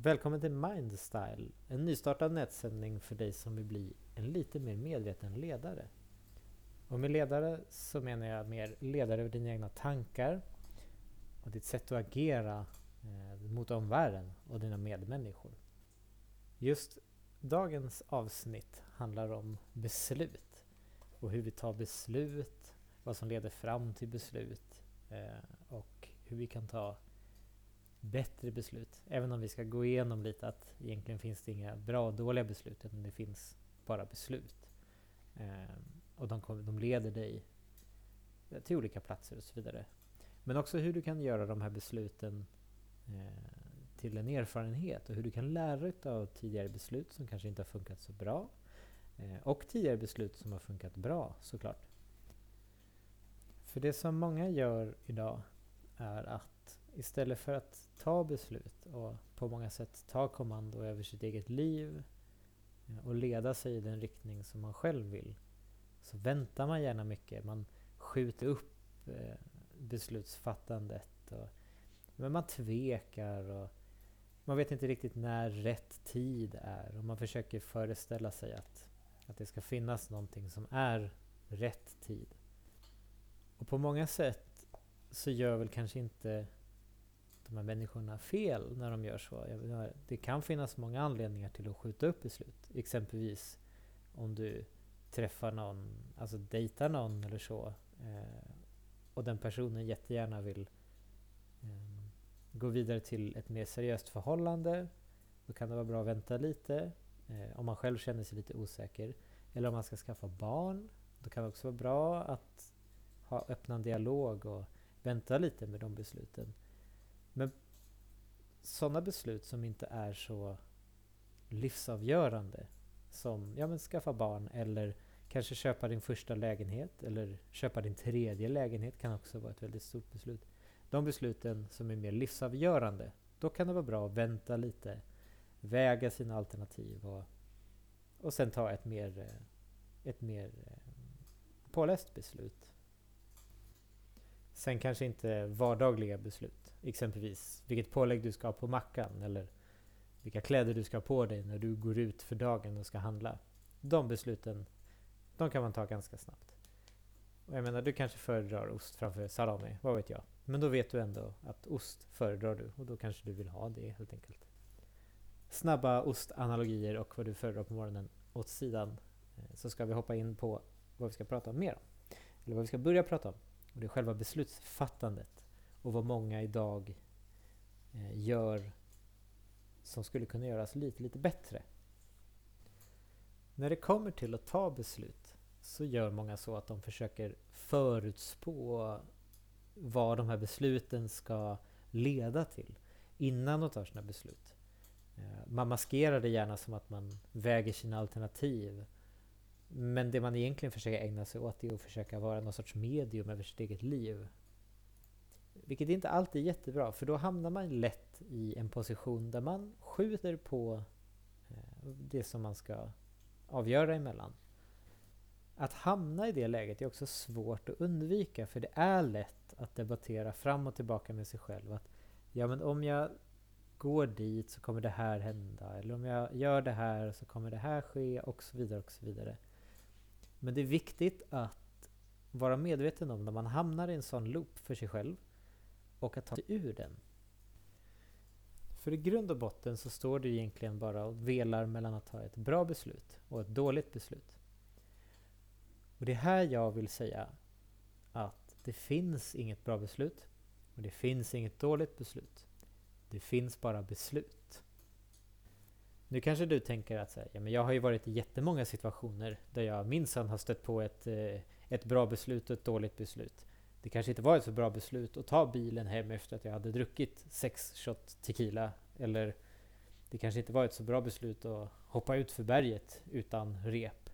Välkommen till Mindstyle, en nystartad nätsändning för dig som vill bli en lite mer medveten ledare. Och med ledare så menar jag mer ledare över dina egna tankar och ditt sätt att agera eh, mot omvärlden och dina medmänniskor. Just dagens avsnitt handlar om beslut och hur vi tar beslut, vad som leder fram till beslut eh, och hur vi kan ta bättre beslut. Även om vi ska gå igenom lite att egentligen finns det inga bra och dåliga beslut utan det finns bara beslut. Eh, och de, kom, de leder dig eh, till olika platser och så vidare. Men också hur du kan göra de här besluten eh, till en erfarenhet och hur du kan lära dig av tidigare beslut som kanske inte har funkat så bra. Eh, och tidigare beslut som har funkat bra såklart. För det som många gör idag är att istället för att ta beslut och på många sätt ta kommando över sitt eget liv eh, och leda sig i den riktning som man själv vill så väntar man gärna mycket. Man skjuter upp eh, beslutsfattandet. Och, men man tvekar och man vet inte riktigt när rätt tid är. Och man försöker föreställa sig att, att det ska finnas någonting som är rätt tid. Och på många sätt så gör väl kanske inte de här människorna fel när de gör så. Det kan finnas många anledningar till att skjuta upp beslut. Exempelvis om du träffar någon, alltså dejtar någon eller så eh, och den personen jättegärna vill eh, gå vidare till ett mer seriöst förhållande då kan det vara bra att vänta lite eh, om man själv känner sig lite osäker. Eller om man ska skaffa barn. Då kan det också vara bra att ha öppna en dialog och vänta lite med de besluten. Men sådana beslut som inte är så livsavgörande som ja, men skaffa barn eller kanske köpa din första lägenhet eller köpa din tredje lägenhet kan också vara ett väldigt stort beslut. De besluten som är mer livsavgörande, då kan det vara bra att vänta lite, väga sina alternativ och, och sen ta ett mer, eh, ett mer eh, påläst beslut. Sen kanske inte vardagliga beslut, exempelvis vilket pålägg du ska ha på mackan eller vilka kläder du ska ha på dig när du går ut för dagen och ska handla. De besluten, de kan man ta ganska snabbt. Och jag menar, du kanske föredrar ost framför salami, vad vet jag. Men då vet du ändå att ost föredrar du och då kanske du vill ha det helt enkelt. Snabba ostanalogier och vad du föredrar på morgonen åt sidan eh, så ska vi hoppa in på vad vi ska prata mer om. Eller vad vi ska börja prata om. Och det är själva beslutsfattandet och vad många idag eh, gör som skulle kunna göras lite, lite bättre. När det kommer till att ta beslut så gör många så att de försöker förutspå vad de här besluten ska leda till innan de tar sina beslut. Eh, man maskerar det gärna som att man väger sina alternativ. Men det man egentligen försöker ägna sig åt är att försöka vara någon sorts medium över sitt eget liv. Vilket inte alltid är jättebra för då hamnar man lätt i en position där man skjuter på eh, det som man ska avgöra emellan. Att hamna i det läget är också svårt att undvika för det är lätt att debattera fram och tillbaka med sig själv. Att ja, men om jag går dit så kommer det här hända. Eller om jag gör det här så kommer det här ske och så vidare och så vidare. Men det är viktigt att vara medveten om när man hamnar i en sån loop för sig själv och att ta sig ur den. För i grund och botten så står du egentligen bara och velar mellan att ta ett bra beslut och ett dåligt beslut. Och det är här jag vill säga att det finns inget bra beslut och det finns inget dåligt beslut. Det finns bara beslut. Nu kanske du tänker att ja, men jag har ju varit i jättemånga situationer där jag minsann har stött på ett, eh, ett bra beslut och ett dåligt beslut. Det kanske inte var ett så bra beslut att ta bilen hem efter att jag hade druckit sex shot tequila. Eller det kanske inte var ett så bra beslut att hoppa ut för berget utan rep.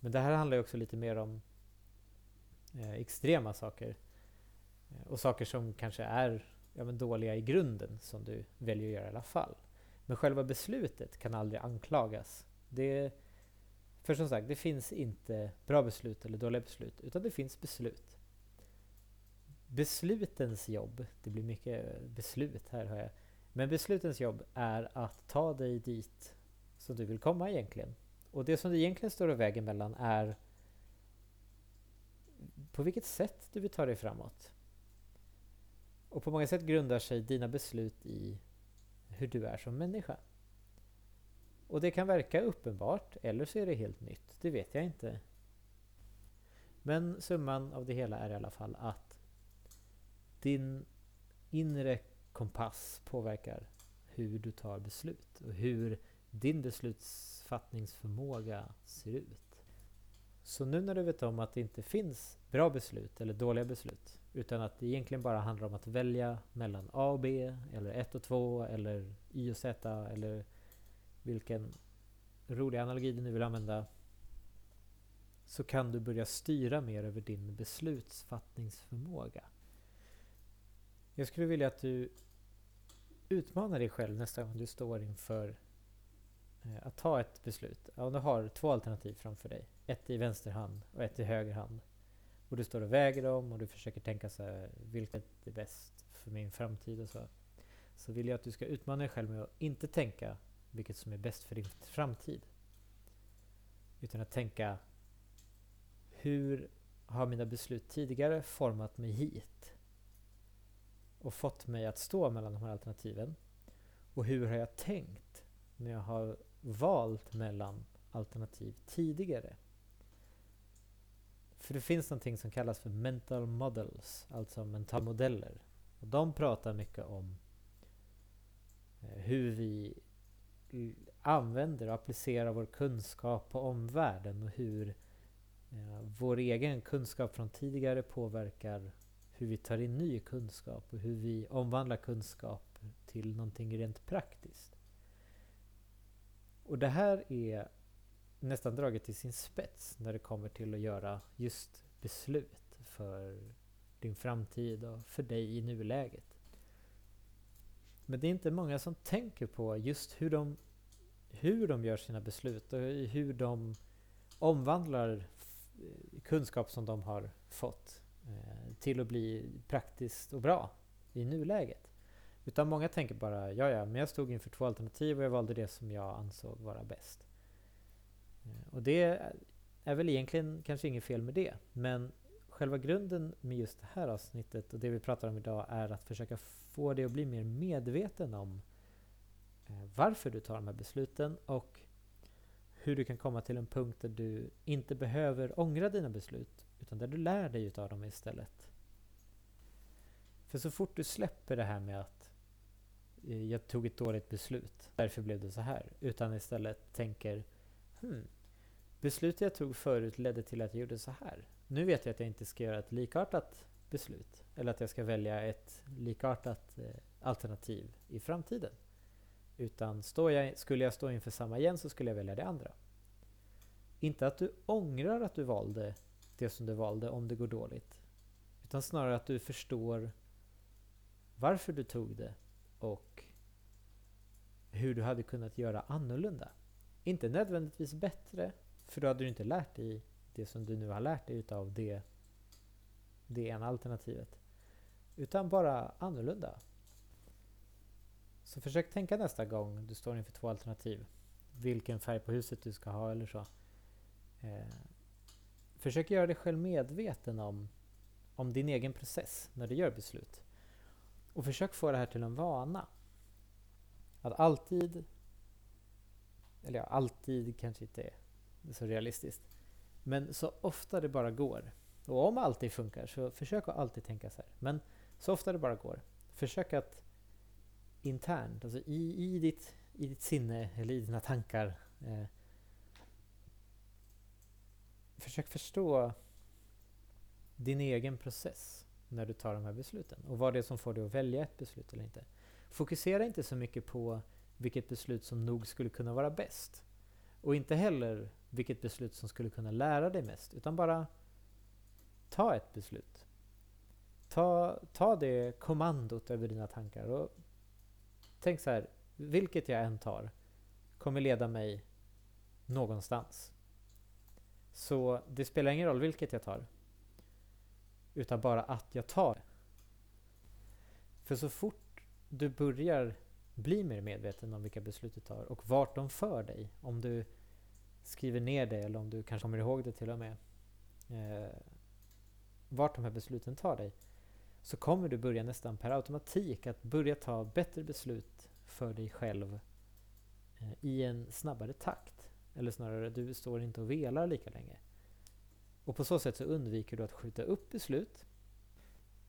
Men det här handlar ju också lite mer om eh, extrema saker. Eh, och saker som kanske är ja, men dåliga i grunden som du väljer att göra i alla fall. Men själva beslutet kan aldrig anklagas. Det, för som sagt, det finns inte bra beslut eller dåliga beslut, utan det finns beslut. Beslutens jobb, det blir mycket beslut här hör jag. Men beslutens jobb är att ta dig dit som du vill komma egentligen. Och det som det egentligen står i vägen mellan är på vilket sätt du vill ta dig framåt. Och på många sätt grundar sig dina beslut i hur du är som människa. Och det kan verka uppenbart, eller så är det helt nytt. Det vet jag inte. Men summan av det hela är i alla fall att din inre kompass påverkar hur du tar beslut och hur din beslutsfattningsförmåga ser ut. Så nu när du vet om att det inte finns bra beslut eller dåliga beslut utan att det egentligen bara handlar om att välja mellan A och B eller 1 och 2 eller Y och Z eller vilken rolig analogi du nu vill använda så kan du börja styra mer över din beslutsfattningsförmåga. Jag skulle vilja att du utmanar dig själv nästa gång du står inför Eh, att ta ett beslut. Om du har två alternativ framför dig. Ett i vänster hand och ett i höger hand. Och du står och väger dem och du försöker tänka så här, vilket är bäst för min framtid och så. Så vill jag att du ska utmana dig själv med att inte tänka vilket som är bäst för din framtid. Utan att tänka hur har mina beslut tidigare format mig hit? Och fått mig att stå mellan de här alternativen? Och hur har jag tänkt när jag har valt mellan alternativ tidigare? För det finns någonting som kallas för mental models, alltså mentalmodeller. Och de pratar mycket om eh, hur vi använder och applicerar vår kunskap på omvärlden och hur eh, vår egen kunskap från tidigare påverkar hur vi tar in ny kunskap och hur vi omvandlar kunskap till någonting rent praktiskt. Och det här är nästan draget till sin spets när det kommer till att göra just beslut för din framtid och för dig i nuläget. Men det är inte många som tänker på just hur de, hur de gör sina beslut och hur de omvandlar eh, kunskap som de har fått eh, till att bli praktiskt och bra i nuläget. Utan många tänker bara, ja ja, men jag stod inför två alternativ och jag valde det som jag ansåg vara bäst. Eh, och det är väl egentligen kanske inget fel med det, men själva grunden med just det här avsnittet och det vi pratar om idag är att försöka få dig att bli mer medveten om eh, varför du tar de här besluten och hur du kan komma till en punkt där du inte behöver ångra dina beslut utan där du lär dig utav dem istället. För så fort du släpper det här med att Eh, jag tog ett dåligt beslut, därför blev det så här. Utan istället tänker hmm, beslutet jag tog förut ledde till att jag gjorde så här. Nu vet jag att jag inte ska göra ett likartat beslut. Eller att jag ska välja ett likartat eh, alternativ i framtiden. Utan jag, skulle jag stå inför samma igen så skulle jag välja det andra. Inte att du ångrar att du valde det som du valde om det går dåligt. Utan snarare att du förstår varför du tog det och hur du hade kunnat göra annorlunda. Inte nödvändigtvis bättre, för då hade du inte lärt dig det som du nu har lärt dig utav det, det ena alternativet. Utan bara annorlunda. Så försök tänka nästa gång du står inför två alternativ. Vilken färg på huset du ska ha eller så. Eh, försök göra dig själv medveten om, om din egen process när du gör beslut. Och försök få det här till en vana. Att alltid, eller ja, alltid kanske inte är så realistiskt. Men så ofta det bara går. Och om alltid funkar så försök att alltid tänka så här. Men så ofta det bara går. Försök att internt, alltså i, i, ditt, i ditt sinne eller i dina tankar. Eh, försök förstå din egen process när du tar de här besluten och vad det är som får dig att välja ett beslut eller inte. Fokusera inte så mycket på vilket beslut som nog skulle kunna vara bäst. Och inte heller vilket beslut som skulle kunna lära dig mest, utan bara ta ett beslut. Ta, ta det kommandot över dina tankar och Tänk så här, vilket jag än tar kommer leda mig någonstans. Så det spelar ingen roll vilket jag tar. Utan bara att jag tar. För så fort du börjar bli mer medveten om vilka beslut du tar och vart de för dig. Om du skriver ner det eller om du kanske kommer ihåg det till och med. Eh, vart de här besluten tar dig. Så kommer du börja nästan per automatik att börja ta bättre beslut för dig själv eh, i en snabbare takt. Eller snarare, du står inte och velar lika länge. Och på så sätt så undviker du att skjuta upp beslut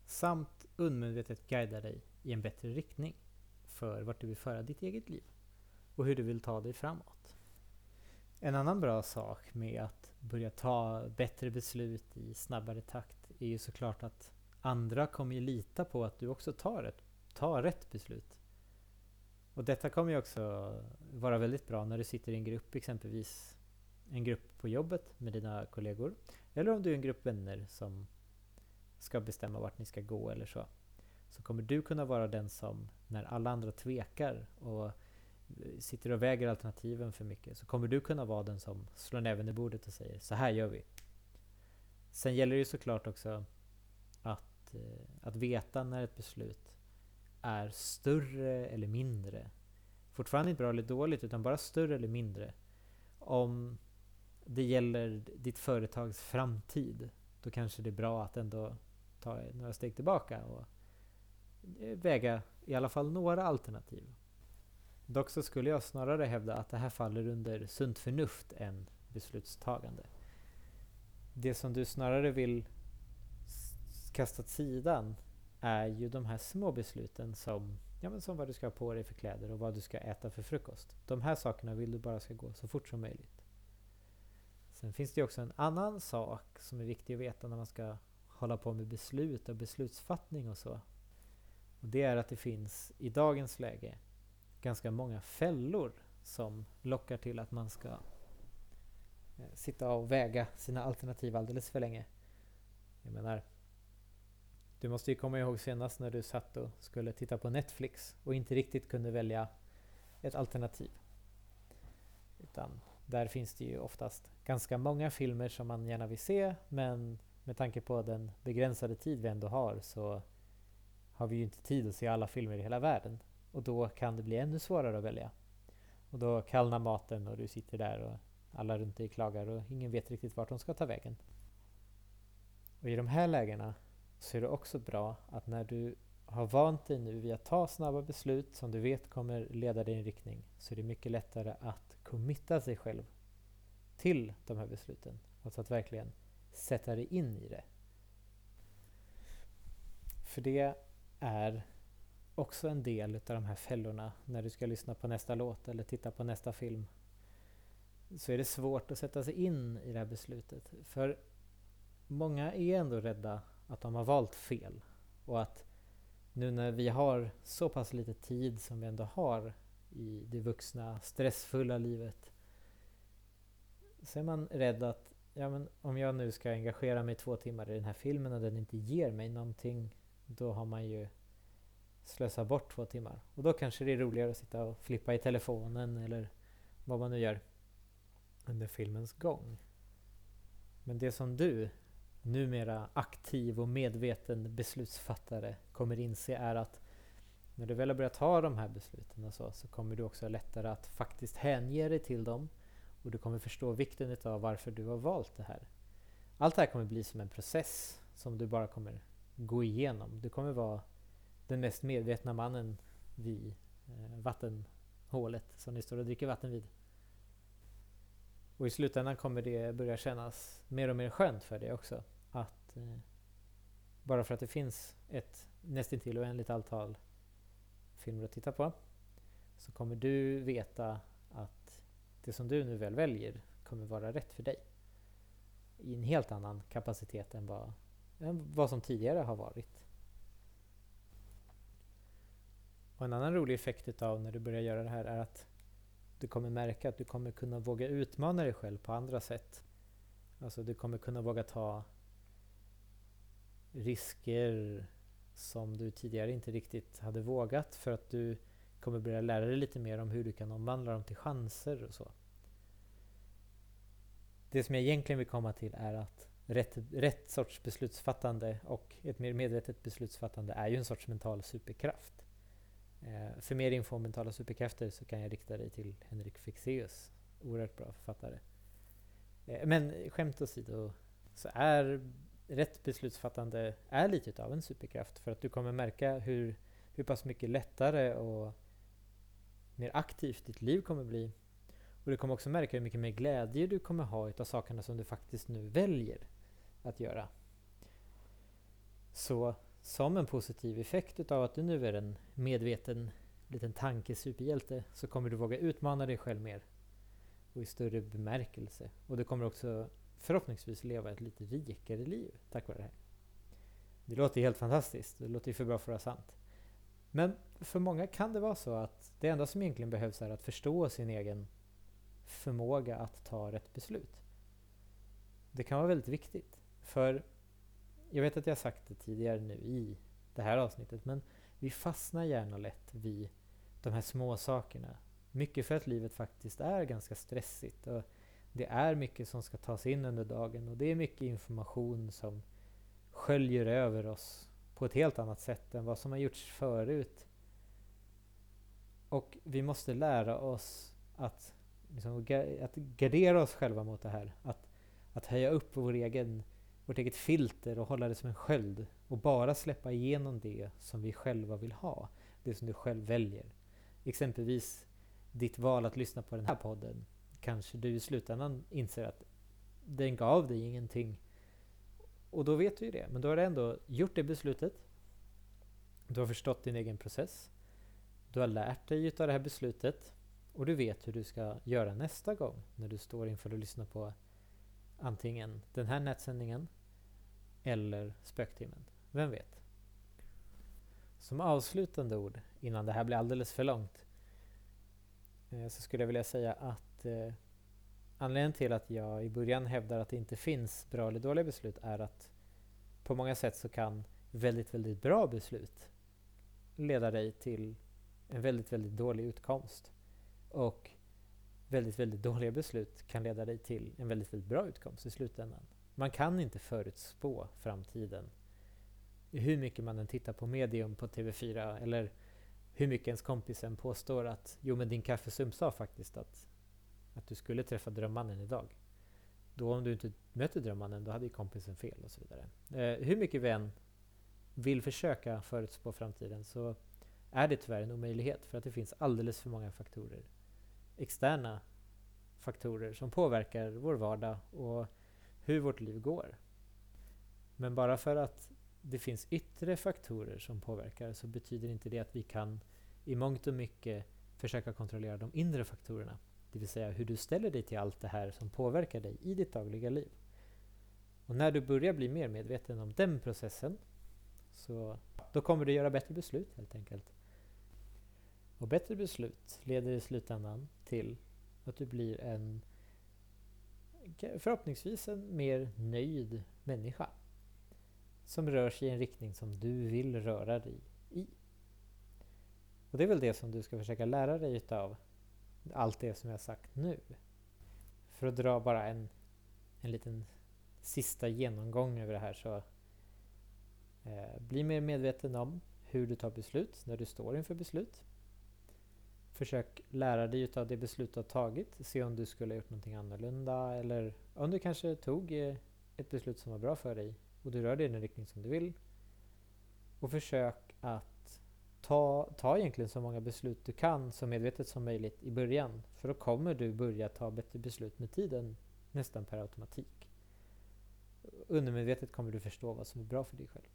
samt undermedvetet guidar dig i en bättre riktning för vart du vill föra ditt eget liv och hur du vill ta dig framåt. En annan bra sak med att börja ta bättre beslut i snabbare takt är ju såklart att andra kommer ju lita på att du också tar, ett, tar rätt beslut. Och detta kommer ju också vara väldigt bra när du sitter i en grupp, exempelvis en grupp på jobbet med dina kollegor. Eller om du är en grupp vänner som ska bestämma vart ni ska gå eller så. Så kommer du kunna vara den som, när alla andra tvekar och eh, sitter och väger alternativen för mycket, så kommer du kunna vara den som slår näven i bordet och säger så här gör vi. Sen gäller det ju såklart också att, eh, att veta när ett beslut är större eller mindre. Fortfarande inte bra eller dåligt, utan bara större eller mindre. Om det gäller ditt företags framtid, då kanske det är bra att ändå ta några steg tillbaka och väga i alla fall några alternativ. Dock så skulle jag snarare hävda att det här faller under sunt förnuft än beslutstagande. Det som du snarare vill kasta åt sidan är ju de här små besluten som, ja, men som vad du ska ha på dig för kläder och vad du ska äta för frukost. De här sakerna vill du bara ska gå så fort som möjligt. Sen finns det också en annan sak som är viktig att veta när man ska hålla på med beslut och beslutsfattning och så. Och det är att det finns i dagens läge ganska många fällor som lockar till att man ska eh, sitta och väga sina alternativ alldeles för länge. Jag menar, du måste ju komma ihåg senast när du satt och skulle titta på Netflix och inte riktigt kunde välja ett alternativ. Utan där finns det ju oftast ganska många filmer som man gärna vill se men med tanke på den begränsade tid vi ändå har så har vi ju inte tid att se alla filmer i hela världen. Och då kan det bli ännu svårare att välja. Och då kallnar maten och du sitter där och alla runt dig klagar och ingen vet riktigt vart de ska ta vägen. Och i de här lägena så är det också bra att när du har vant dig nu vid att ta snabba beslut som du vet kommer leda dig i en riktning så är det mycket lättare att committa sig själv till de här besluten. Alltså att verkligen sätta dig in i det. För det är också en del av de här fällorna när du ska lyssna på nästa låt eller titta på nästa film. Så är det svårt att sätta sig in i det här beslutet. För många är ändå rädda att de har valt fel. Och att nu när vi har så pass lite tid som vi ändå har i det vuxna, stressfulla livet. Så är man rädd att ja, men om jag nu ska engagera mig två timmar i den här filmen och den inte ger mig någonting. Då har man ju slösat bort två timmar. Och då kanske det är roligare att sitta och flippa i telefonen eller vad man nu gör under filmens gång. Men det som du, numera aktiv och medveten beslutsfattare, kommer inse är att när du väl har börjat ta de här besluten och så, så kommer du också lättare att faktiskt hänge dig till dem och du kommer förstå vikten av varför du har valt det här. Allt det här kommer bli som en process som du bara kommer gå igenom. Du kommer vara den mest medvetna mannen vid eh, vattenhålet som ni står och dricker vatten vid. Och i slutändan kommer det börja kännas mer och mer skönt för dig också. Att eh, bara för att det finns ett nästintill oändligt antal filmer att titta på så kommer du veta det som du nu väl väljer kommer vara rätt för dig. I en helt annan kapacitet än vad, än vad som tidigare har varit. Och en annan rolig effekt av när du börjar göra det här är att du kommer märka att du kommer kunna våga utmana dig själv på andra sätt. Alltså du kommer kunna våga ta risker som du tidigare inte riktigt hade vågat för att du kommer börja lära dig lite mer om hur du kan omvandla dem till chanser och så. Det som jag egentligen vill komma till är att rätt, rätt sorts beslutsfattande och ett mer medvetet beslutsfattande är ju en sorts mental superkraft. Eh, för mer info om mentala superkrafter så kan jag rikta dig till Henrik Fexeus. Oerhört bra författare. Eh, men skämt åsido så är rätt beslutsfattande är lite av en superkraft för att du kommer märka hur, hur pass mycket lättare och mer aktivt ditt liv kommer bli. Och du kommer också märka hur mycket mer glädje du kommer ha utav sakerna som du faktiskt nu väljer att göra. Så som en positiv effekt utav att du nu är en medveten liten tankesuperhjälte så kommer du våga utmana dig själv mer och i större bemärkelse. Och du kommer också förhoppningsvis leva ett lite rikare liv tack vare det här. Det låter helt fantastiskt. Det låter ju för bra för att vara sant. Men för många kan det vara så att det enda som egentligen behövs är att förstå sin egen förmåga att ta rätt beslut. Det kan vara väldigt viktigt. För jag vet att jag sagt det tidigare nu i det här avsnittet, men vi fastnar gärna lätt vid de här små sakerna. Mycket för att livet faktiskt är ganska stressigt och det är mycket som ska tas in under dagen och det är mycket information som sköljer över oss på ett helt annat sätt än vad som har gjorts förut. Och vi måste lära oss att, liksom, att gardera oss själva mot det här. Att, att höja upp vår egen, vårt eget filter och hålla det som en sköld. Och bara släppa igenom det som vi själva vill ha. Det som du själv väljer. Exempelvis ditt val att lyssna på den här podden. Kanske du i slutändan inser att den gav dig ingenting. Och då vet du ju det. Men då har du ändå gjort det beslutet. Du har förstått din egen process. Du har lärt dig av det här beslutet. Och du vet hur du ska göra nästa gång när du står inför att lyssna på antingen den här nätsändningen eller spöktimmen. Vem vet? Som avslutande ord innan det här blir alldeles för långt eh, så skulle jag vilja säga att eh, anledningen till att jag i början hävdar att det inte finns bra eller dåliga beslut är att på många sätt så kan väldigt, väldigt bra beslut leda dig till en väldigt, väldigt dålig utkomst. Och väldigt, väldigt dåliga beslut kan leda dig till en väldigt, väldigt bra utkomst i slutändan. Man kan inte förutspå framtiden. Hur mycket man än tittar på medium på TV4 eller hur mycket ens kompisen påstår att jo men din kaffesump sa faktiskt att, att du skulle träffa drömmannen idag. Då om du inte möter drömmannen, då hade ju kompisen fel och så vidare. Eh, hur mycket vi än vill försöka förutspå framtiden så är det tyvärr en omöjlighet för att det finns alldeles för många faktorer. Externa faktorer som påverkar vår vardag och hur vårt liv går. Men bara för att det finns yttre faktorer som påverkar så betyder inte det att vi kan i mångt och mycket försöka kontrollera de inre faktorerna. Det vill säga hur du ställer dig till allt det här som påverkar dig i ditt dagliga liv. Och när du börjar bli mer medveten om den processen så då kommer du göra bättre beslut helt enkelt. Och bättre beslut leder i slutändan till att du blir en förhoppningsvis en mer nöjd människa. Som rör sig i en riktning som du vill röra dig i. Och det är väl det som du ska försöka lära dig utav allt det som jag sagt nu. För att dra bara en, en liten sista genomgång över det här så eh, bli mer medveten om hur du tar beslut när du står inför beslut. Försök lära dig utav det beslut du har tagit. Se om du skulle ha gjort någonting annorlunda eller om du kanske tog eh, ett beslut som var bra för dig och du rör dig i den riktning som du vill. Och försök att ta, ta egentligen så många beslut du kan så medvetet som möjligt i början. För då kommer du börja ta bättre beslut med tiden nästan per automatik. Undermedvetet kommer du förstå vad som är bra för dig själv.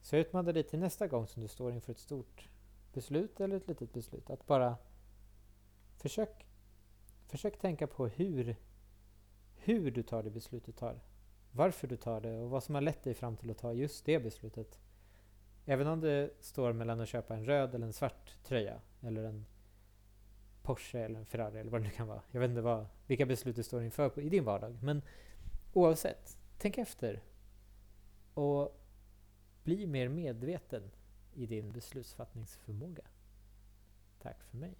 Så jag utmanar dig till nästa gång som du står inför ett stort beslut eller ett litet beslut. Att bara försök, försök tänka på hur, hur du tar det beslut du tar. Varför du tar det och vad som har lett dig fram till att ta just det beslutet. Även om det står mellan att köpa en röd eller en svart tröja eller en Porsche eller en Ferrari eller vad det nu kan vara. Jag vet inte vad, vilka beslut du står inför i din vardag. Men oavsett, tänk efter. Och bli mer medveten i din beslutsfattningsförmåga. Tack för mig.